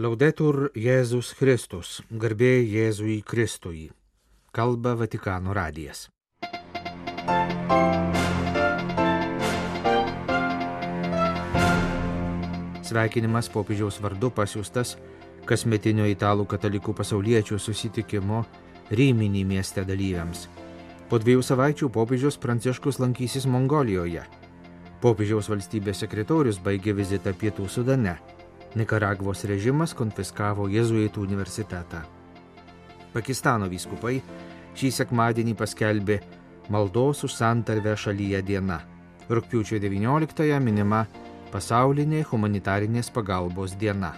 Laudetur Jėzus Kristus, garbė Jėzui Kristui. Kalba Vatikano radijas. Sveikinimas popiežiaus vardu pasiūstas kasmetinio italų katalikų pasauliečių susitikimo Ryminį mieste dalyviams. Po dviejų savaičių popiežius Pranciškus lankysis Mongolijoje. Popiežiaus valstybės sekretorius baigė vizitą Pietų Sudane Nikaragvos režimas konfiskavo Jėzuitų universitetą. Pakistano vyskupai šį sekmadienį paskelbė maldos už santarvę šalyje diena. Rūpiučio 19-ąją minima pasaulinė humanitarinės pagalbos diena.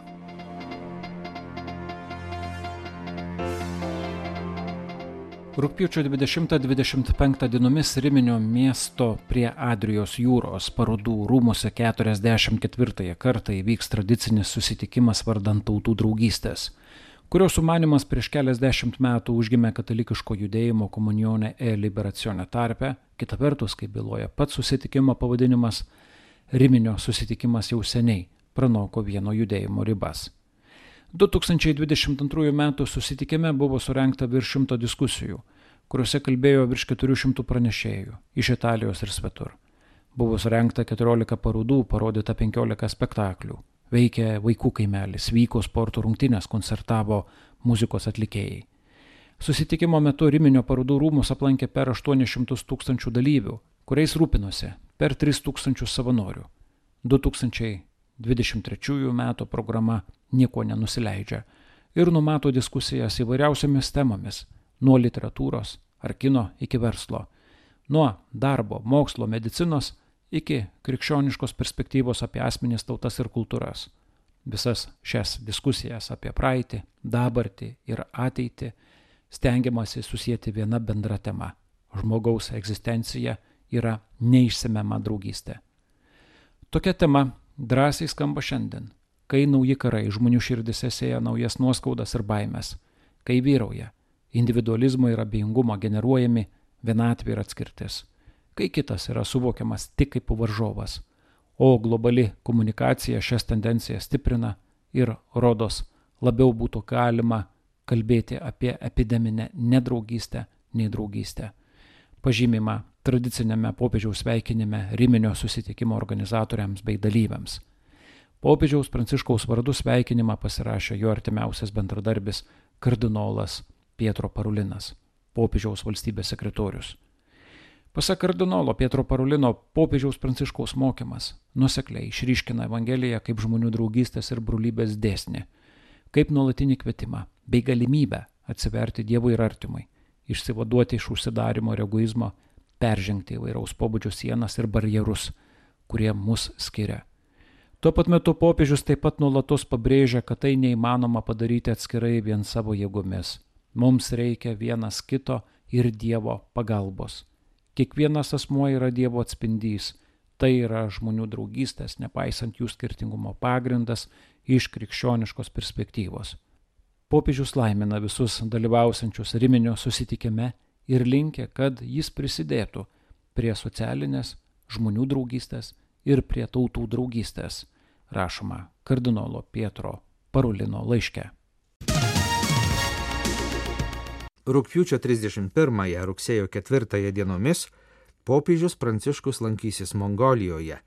Rūpiučio 20-25 dienomis Riminio miesto prie Adrijos jūros parodų rūmose 44 kartą įvyks tradicinis susitikimas vardant tautų draugystės, kurio sumanimas prieš keliasdešimt metų užgimė katalikiško judėjimo komunionė e liberacione tarpe, kita vertus, kaip byloja pats susitikimo pavadinimas, Riminio susitikimas jau seniai pranoko vieno judėjimo ribas. 2022 m. susitikime buvo surenkta virš šimto diskusijų, kuriuose kalbėjo virš 400 pranešėjų iš Italijos ir svetur. Buvo surenkta 14 parodų, parodyta 15 spektaklių. Veikė vaikų kaimelis, vyko sporto rungtynės, koncertavo muzikos atlikėjai. Susitikimo metu Riminio parodų rūmus aplankė per 800 tūkstančių dalyvių, kuriais rūpinosi per 3 tūkstančius savanorių. 2023 m. programa nieko nenusileidžia ir numato diskusijas įvairiausiamis temomis - nuo literatūros ar kino iki verslo, nuo darbo, mokslo, medicinos iki krikščioniškos perspektyvos apie asmenys tautas ir kultūras. Visas šias diskusijas apie praeitį, dabartį ir ateitį stengiamasi susijęti viena bendra tema - žmogaus egzistencija yra neišsemiama draugystė. Tokia tema drąsiai skamba šiandien, kai nauji karai žmonių širdise sėja naujas nuoskaudas ir baimės, kai vyrauja individualizmo ir abejingumo generuojami vienatvė ir atskirtis, kai kitas yra suvokiamas tik kaip varžovas, o globali komunikacija šias tendencijas stiprina ir rodos labiau būtų galima kalbėti apie epideminę nedraugystę nei draugystę. Pažymima tradicinėme popiežiaus sveikinime Riminio susitikimo organizatoriams bei dalyviams. Popiežiaus Pranciškaus vardu sveikinimą pasirašė jo artimiausias bendradarbis kardinolas Pietro Parulinas, popiežiaus valstybės sekretorius. Pasak kardinolo Pietro Parulino, popiežiaus Pranciškaus mokymas nusekliai išryškina Evangeliją kaip žmonių draugystės ir brolybės dėsnį, kaip nuolatinį kvietimą bei galimybę atsiverti Dievui ir artimui, išsivaduoti iš užsidarimo ir egoizmo peržengti įvairaus pobūdžio sienas ir barjerus, kurie mus skiria. Tuo pat metu popiežius taip pat nuolatos pabrėžia, kad tai neįmanoma padaryti atskirai vien savo jėgomis. Mums reikia vienas kito ir Dievo pagalbos. Kiekvienas asmuo yra Dievo atspindys. Tai yra žmonių draugystės, nepaisant jų skirtingumo pagrindas iš krikščioniškos perspektyvos. Popiežius laimina visus dalyvausiančius Riminio susitikime ir linkia, kad jis prisidėtų prie socialinės, žmonių draugystės ir prie tautų draugystės, rašoma kardinolo Pietro Parulino laiške. Rūpiučio 31-ąją rugsėjo 4-ąją dienomis popiežius Pranciškus lankysis Mongolijoje.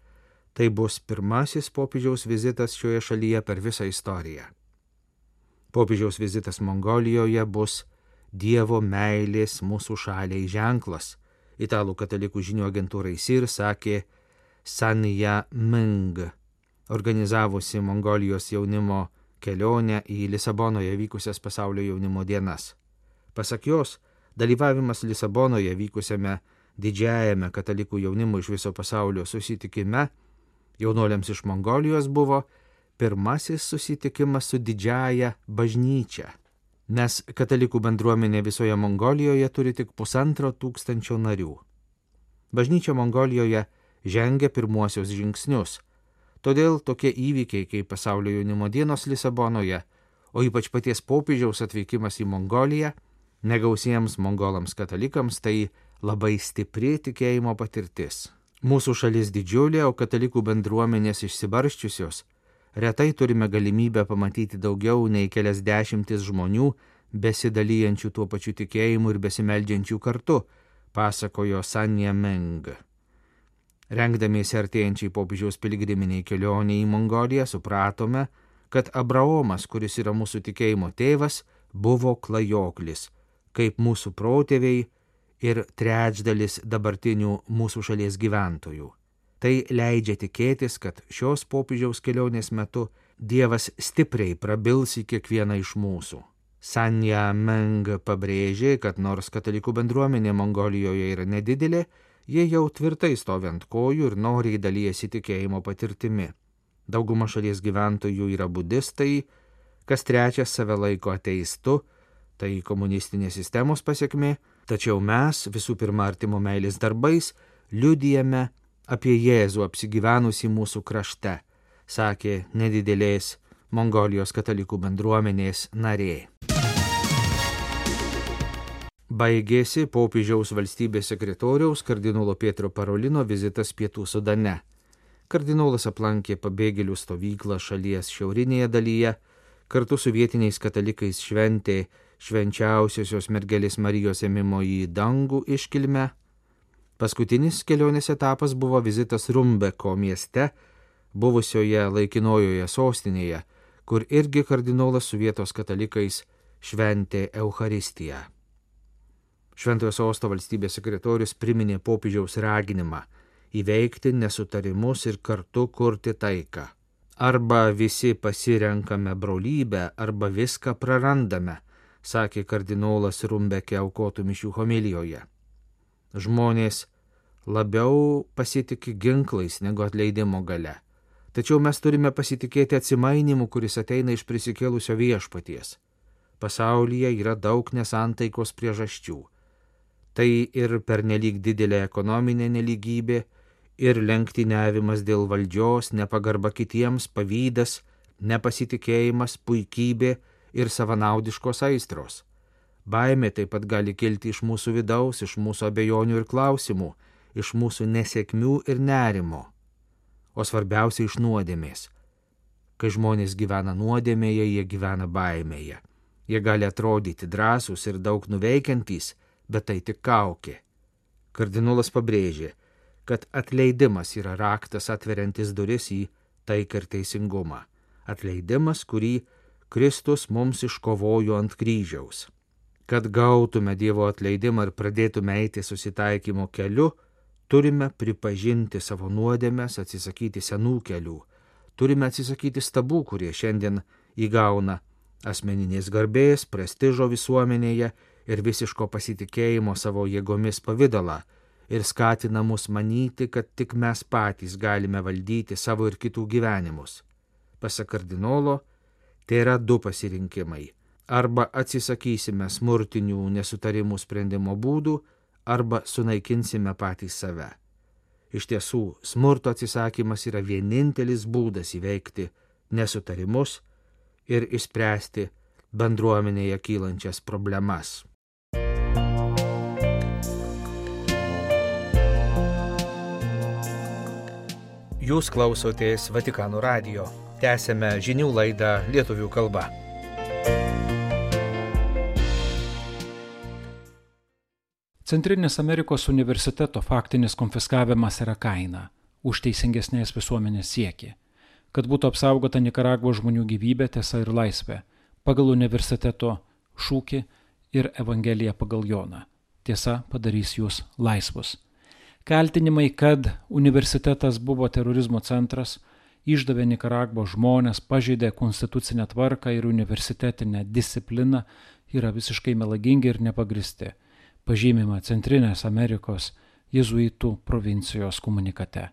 Tai bus pirmasis popiežiaus vizitas šioje šalyje per visą istoriją. Popiežiaus vizitas Mongolijoje bus Dievo meilės mūsų šaliai ženklas. Italų katalikų žinių agentūrai SIR sakė Sanja Ming, organizavusi Mongolijos jaunimo kelionę į Lisabonoje vykusias pasaulio jaunimo dienas. Pasak jos, dalyvavimas Lisabonoje vykusiame didžiajame katalikų jaunimo iš viso pasaulio susitikime jaunoliams iš Mongolijos buvo pirmasis susitikimas su didžiaja bažnyčia nes katalikų bendruomenė visoje Mongolijoje turi tik pusantro tūkstančio narių. Bažnyčia Mongolijoje žengia pirmuosius žingsnius, todėl tokie įvykiai kaip pasaulio jaunimo dienos Lisabonoje, o ypač paties popiežiaus atvykimas į Mongoliją, negausiems mongolams katalikams tai labai stipri tikėjimo patirtis. Mūsų šalis didžiulė, o katalikų bendruomenės išsibarščiusios, retai turime galimybę pamatyti daugiau nei kelias dešimtis žmonių, besidalyjančių tuo pačiu tikėjimu ir besimeldžiančių kartu, pasakojo Sanja Meng. Rengdamiesi artėjančiai popiežiaus piligriminiai kelionė į Mongoliją, supratome, kad Abraomas, kuris yra mūsų tikėjimo tėvas, buvo klajoklis, kaip mūsų protėviai ir trečdalis dabartinių mūsų šalies gyventojų. Tai leidžia tikėtis, kad šios popiežiaus kelionės metu Dievas stipriai prabils į kiekvieną iš mūsų. Sanja Meng pabrėžė, kad nors katalikų bendruomenė Mongolijoje yra nedidelė, jie jau tvirtai stovi ant kojų ir noriai dalyjasi tikėjimo patirtimi. Dauguma šalies gyventojų yra budistai, kas trečias save laiko ateistu, tai komunistinės sistemos pasiekmi, tačiau mes visų pirma artimo meilės darbais liudijame apie Jėzų apsigyvenusi mūsų krašte, sakė nedidelės Mongolijos katalikų bendruomenės narė. Baigėsi popiežiaus valstybės sekretoriaus kardinolo Pietro Parolino vizitas Pietų Sudane. Kardinolas aplankė pabėgėlių stovyklą šalies šiaurinėje dalyje, kartu su vietiniais katalikais šventė švenčiausiosios mergelės Marijos ėmimo į dangų iškilmę Paskutinis kelionės etapas buvo vizitas Rumbeko mieste, buvusioje laikinojoje sostinėje, kur irgi kardinolas su vietos katalikais šventė Euharistiją. Šventojo sosto valstybės sekretorius priminė popiežiaus raginimą įveikti nesutarimus ir kartu kurti taiką. Arba visi pasirenkame brolybę, arba viską prarandame, sakė kardinolas Rumbeke aukotų mišių homilijoje. Žmonės labiau pasitikė ginklais negu atleidimo gale. Tačiau mes turime pasitikėti atsimainimu, kuris ateina iš prisikėlusio viešpaties. Pasaulyje yra daug nesantaikos priežasčių. Tai ir pernelyg didelė ekonominė neligybė, ir lenktyniavimas dėl valdžios, nepagarba kitiems, pavydas, nepasitikėjimas, puikybė ir savanaudiškos aistros. Baimė taip pat gali kilti iš mūsų vidaus, iš mūsų abejonių ir klausimų, iš mūsų nesėkmių ir nerimo, o svarbiausia iš nuodėmės. Kai žmonės gyvena nuodėmėje, jie gyvena baimėje. Jie gali atrodyti drąsūs ir daug nuveikiantys, bet tai tik kaukė. Kardinolas pabrėžė, kad atleidimas yra raktas atveriantis duris į taiką ir teisingumą. Atleidimas, kurį Kristus mums iškovojo ant kryžiaus. Kad gautume Dievo atleidimą ir pradėtume eiti susitaikymo keliu, turime pripažinti savo nuodėmės, atsisakyti senų kelių, turime atsisakyti stabų, kurie šiandien įgauna asmeninės garbės, prestižo visuomenėje ir visiško pasitikėjimo savo jėgomis pavydalą ir skatina mus manyti, kad tik mes patys galime valdyti savo ir kitų gyvenimus. Pasak kardinolo, tai yra du pasirinkimai arba atsisakysime smurtinių nesutarimų sprendimo būdų, arba sunaikinsime patys save. Iš tiesų, smurto atsisakymas yra vienintelis būdas įveikti nesutarimus ir išspręsti bendruomenėje kylančias problemas. Jūs klausotės Vatikano radio. Tęsėme žinių laidą lietuvių kalba. Centrinės Amerikos universiteto faktinis konfiskavimas yra kaina už teisingesnės visuomenės siekį, kad būtų apsaugota Nikaragvo žmonių gyvybė, tiesa ir laisvė, pagal universiteto šūkį ir Evangeliją pagal Joną. Tiesa padarys jūs laisvus. Kaltinimai, kad universitetas buvo terorizmo centras, išdavė Nikaragvo žmonės, pažeidė konstitucinę tvarką ir universitetinę discipliną, yra visiškai melagingi ir nepagristi pažymima Centrinės Amerikos jezuitų provincijos komunikate.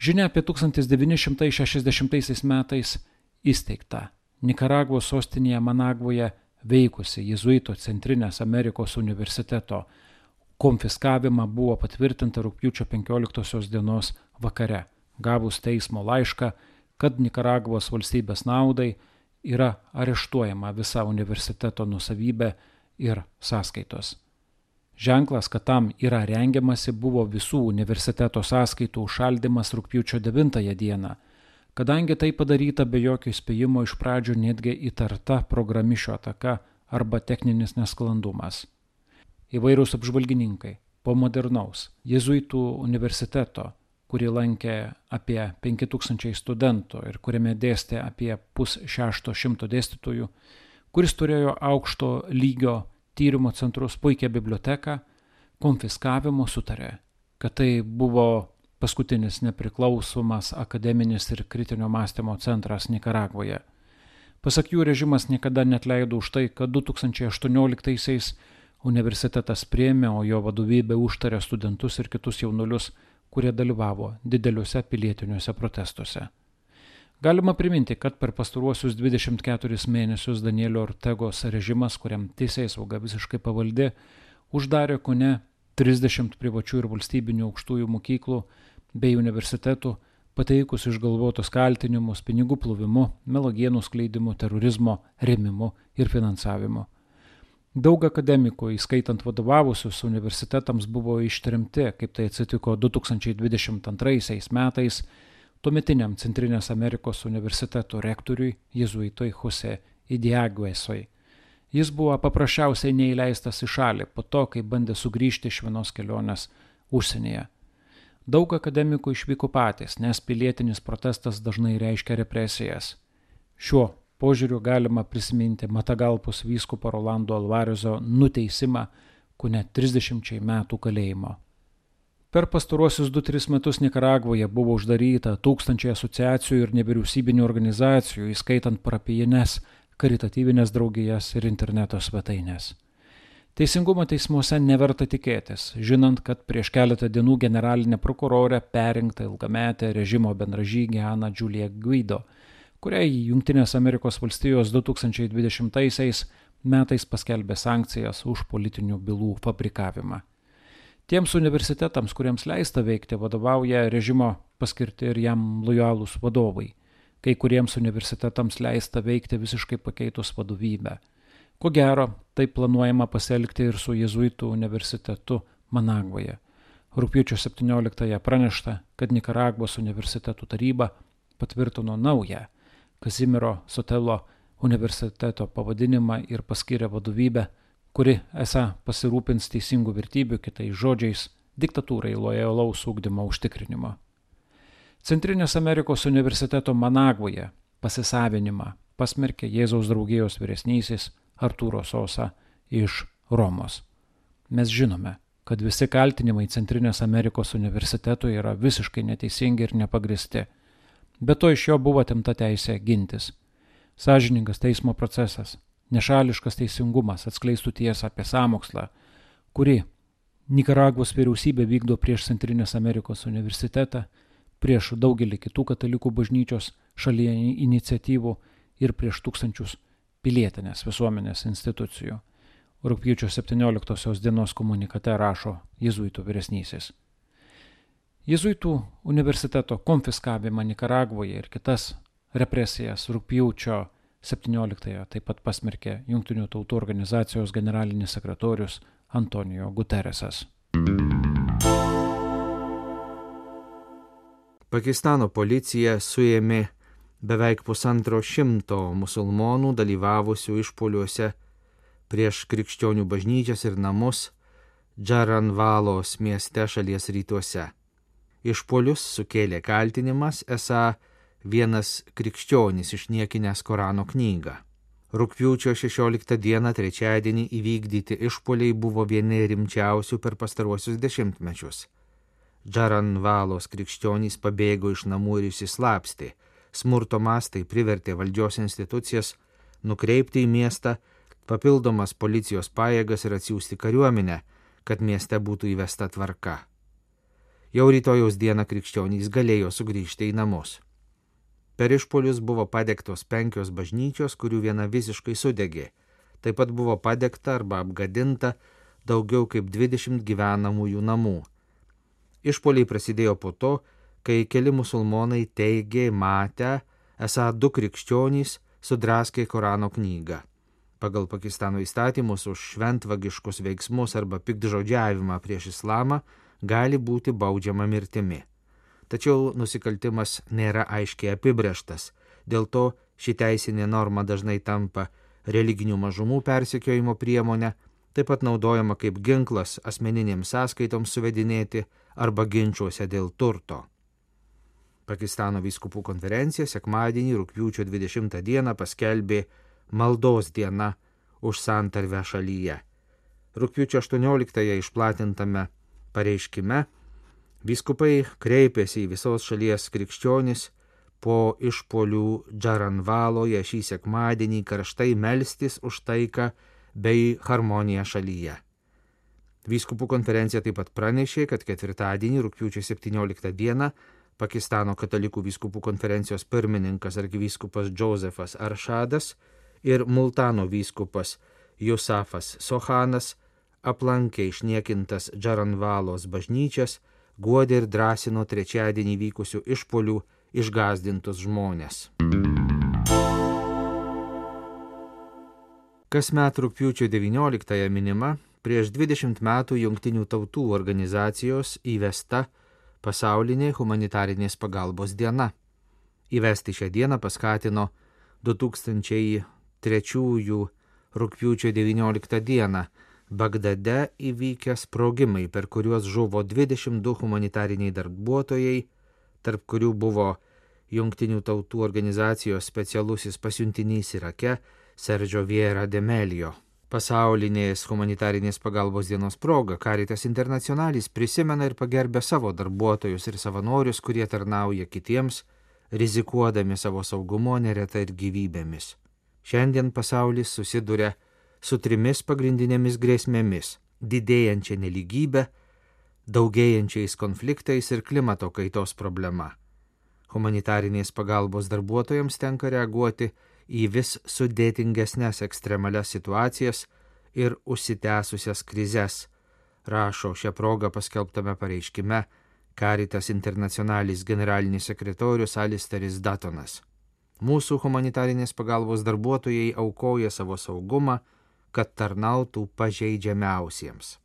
Žinia apie 1960 metais įsteigta Nikaragvos sostinėje Managvoje veikusi jezuito Centrinės Amerikos universiteto konfiskavimą buvo patvirtinta rūpjūčio 15 dienos vakare, gavus teismo laišką, kad Nikaragvos valstybės naudai yra areštuojama visa universiteto nusavybė ir sąskaitos. Ženklas, kad tam yra rengiamasi, buvo visų universiteto sąskaitų užšaldimas rūpjūčio 9 dieną. kadangi tai padaryta be jokio įspėjimo iš pradžių netgi įtarta programišio ataka arba techninis nesklandumas. Įvairūs apžvalgininkai po modernaus Jėzuitų universiteto, kurį lankė apie 5000 studentų ir kuriame dėstė apie pus šešto šimto dėstytojų, kuris turėjo aukšto lygio tyrimo centrus, puikią biblioteką, konfiskavimo sutarė, kad tai buvo paskutinis nepriklausomas akademinis ir kritinio mąstymo centras Nikaragvoje. Pasak jų režimas niekada net leido už tai, kad 2018-aisiais universitetas priemė, o jo vadovybė užtarė studentus ir kitus jaunulius, kurie dalyvavo dideliuose pilietiniuose protestuose. Galima priminti, kad per pastaruosius 24 mėnesius Danielio Ortegos režimas, kuriam teisėjai sauga visiškai pavaldi, uždarė kone 30 privačių ir valstybinių aukštųjų mokyklų bei universitetų, pateikus išgalvotus kaltinimus pinigų plovimu, melogienų skleidimu, terorizmo remimu ir finansavimu. Daug akademikų, įskaitant vadovavusius universitetams, buvo ištrimti, kaip tai atsitiko 2022 metais tuometiniam Centrinės Amerikos universiteto rektoriui jėzuitui Jose Idiaguesoj. Jis buvo paprasčiausiai neįleistas į šalį po to, kai bandė sugrįžti iš vienos kelionės užsienyje. Daug akademikų išvyko patys, nes pilietinis protestas dažnai reiškia represijas. Šiuo požiūriu galima prisiminti Matagalpus vyskupo Rolando Alvarezo nuteisimą kune 30 metų kalėjimo. Per pastaruosius 2-3 metus Nikaragvoje buvo uždaryta tūkstančiai asociacijų ir nevyriausybinių organizacijų, įskaitant parapijines, karitatyvinės draugijas ir interneto svetainės. Teisingumo teismuose neverta tikėtis, žinant, kad prieš keletą dienų generalinė prokurorė perinkta ilgametė režimo bendražygė Ana Julia Guido kuriai Junktinės Amerikos valstijos 2020 metais paskelbė sankcijas už politinių bylų fabrikavimą. Tiems universitetams, kuriems leista veikti, vadovauja režimo paskirti ir jam lojalūs vadovai. Kai kuriems universitetams leista veikti visiškai pakeitus vadovybę. Ko gero, tai planuojama pasielgti ir su Jėzuitų universitetu Managvoje. Rūpiučio 17-ąją pranešta, kad Nikaragvos universitetų taryba patvirtino naują Kazimiero Sotelo universiteto pavadinimą ir paskyrė vadovybę, kuri esą pasirūpins teisingų vertybių kitais žodžiais diktatūrai lojalaus ūkdymo užtikrinimo. Centrinės Amerikos universiteto Managvoje pasisavinimą pasmerkė Jėzaus draugijos vyresnysis Artūro Sosa iš Romos. Mes žinome, kad visi kaltinimai Centrinės Amerikos universitetui yra visiškai neteisingi ir nepagristi Be to iš jo buvo atimta teisė gintis. Sažiningas teismo procesas, nešališkas teisingumas atskleistų tiesą apie samokslą, kuri Nikaragvos vyriausybė vykdo prieš Centrinės Amerikos universitetą, prieš daugelį kitų katalikų bažnyčios šalyje iniciatyvų ir prieš tūkstančius pilietinės visuomenės institucijų. Rūpjūčio 17 dienos komunikate rašo Jėzuitų vyresnysis. Jėzuitų universiteto konfiskavimą Nikaragvoje ir kitas represijas rūpjūčio 17-ąją taip pat pasmerkė Junktinių tautų organizacijos generalinis sekretorius Antonijo Guterresas. Pakistano policija suėmė beveik pusantro šimto musulmonų dalyvavusių išpoliuose prieš krikščionių bažnyčias ir namus Džaranvalos mieste šalies rytuose. Išpolius sukėlė kaltinimas, esą vienas krikščionis išniekinęs Korano knygą. Rūpiučio 16 dieną trečiadienį įvykdyti išpoliai buvo vieni rimčiausių per pastaruosius dešimtmečius. Džaranvalos krikščionys pabėgo iš namų ir įsislapsti. Smurto mastai privertė valdžios institucijas nukreipti į miestą papildomas policijos pajėgas ir atsiųsti kariuomenę, kad mieste būtų įvesta tvarka. Jau rytojaus dieną krikščionys galėjo sugrįžti į namus. Per išpolius buvo padegtos penkios bažnyčios, kurių viena visiškai sudegė. Taip pat buvo padegta arba apgadinta daugiau kaip 20 gyvenamųjų namų. Išpoliai prasidėjo po to, kai keli musulmonai teigė matę, esą du krikščionys sudraskė Korano knygą. Pagal Pakistano įstatymus už šventvagiškus veiksmus arba pikdžodžiavimą prieš islamą gali būti baudžiama mirtimi. Tačiau nusikaltimas nėra aiškiai apibrieštas, dėl to ši teisinė norma dažnai tampa religinių mažumų persekiojimo priemonė, taip pat naudojama kaip ginklas asmeninėms sąskaitoms suvedinėti arba ginčiuose dėl turto. Pakistano vyskupų konferencija sekmadienį rūpjūčio 20 dieną paskelbė maldos diena už santarvę šalyje. Rūpjūčio 18-ąją išplatintame pareiškime vyskupai kreipėsi į visos šalies krikščionis po išpolių Džaranvaloje šį sekmadienį karštai melstis už taiką bei harmoniją šalyje. Vyskupų konferencija taip pat pranešė, kad ketvirtadienį, rūpiučio 17 dieną, Pakistano katalikų vyskupų konferencijos pirmininkas arkivyskupas Josefas Aršadas ir Multano vyskupas Jusafas Sohanas aplankė išniekintas Džaranvalos bažnyčias, guodė ir drąsino trečiadienį vykusių išpolių išgazdintus žmonės. Kasmet rūpiučio 19-ąją minima prieš 20 metų Junktinių tautų organizacijos įvesta pasaulinė humanitarinės pagalbos diena. Įvesti šią dieną paskatino 2003 rūpiučio 19 dieną Bagdade įvykę sprogimai, per kuriuos žuvo 22 humanitariniai darbuotojai, tarp kurių buvo Junktinių tautų organizacijos specialusis pasiuntinys Irake Sergio Viera Demelio. Pasaulinės humanitarinės pagalbos dienos proga Karitas Internacionalis prisimena ir pagerbė savo darbuotojus ir savanorius, kurie tarnauja kitiems, rizikuodami savo saugumo neretai ir gyvybėmis. Šiandien pasaulis susiduria su trimis pagrindinėmis grėsmėmis - didėjančia neligybė, daugėjančiais konfliktais ir klimato kaitos problema. Humanitarinės pagalbos darbuotojams tenka reaguoti į vis sudėtingesnės ekstremalias situacijas ir užsitęsusias krizes, rašo šią progą paskelbtame pareiškime Caritas Internacionalis generalinis sekretorius Alisteris Datonas. Mūsų humanitarinės pagalbos darbuotojai aukoja savo saugumą, kad tarnautų pažeidžiamiausiems.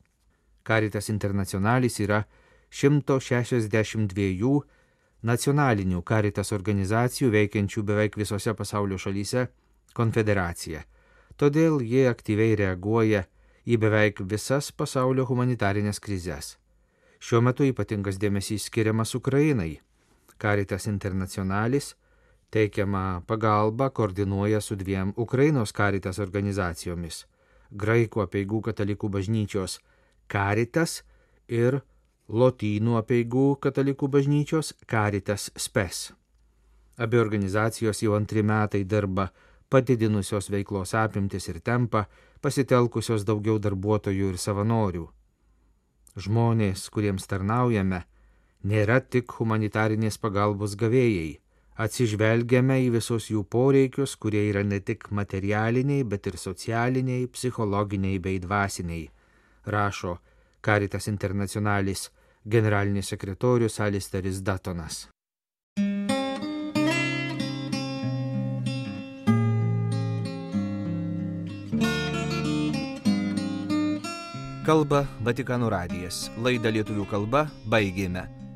Caritas Internacionalis yra 162 nacionalinių karitas organizacijų veikiančių beveik visose pasaulio šalyse konfederacija. Todėl jie aktyviai reaguoja į beveik visas pasaulio humanitarinės krizės. Šiuo metu ypatingas dėmesys skiriamas Ukrainai. Karitas Internacionalis teikiamą pagalbą koordinuoja su dviem Ukrainos karitas organizacijomis - Graikų apieigų katalikų bažnyčios Karitas ir Lotynų apieigų katalikų bažnyčios Caritas Spes. Abi organizacijos jau antri metai dirba padidinusios veiklos apimtis ir tempą, pasitelkusios daugiau darbuotojų ir savanorių. Žmonės, kuriems tarnaujame, nėra tik humanitarinės pagalbos gavėjai. Atsižvelgiame į visus jų poreikius, kurie yra ne tik materialiniai, bet ir socialiniai, psichologiniai bei dvasiniai, rašo Caritas Internacionalis generalinis sekretorius Alisteris Datonas. Kalba Vatikano radijas. Laidą lietuvių kalba baigėme.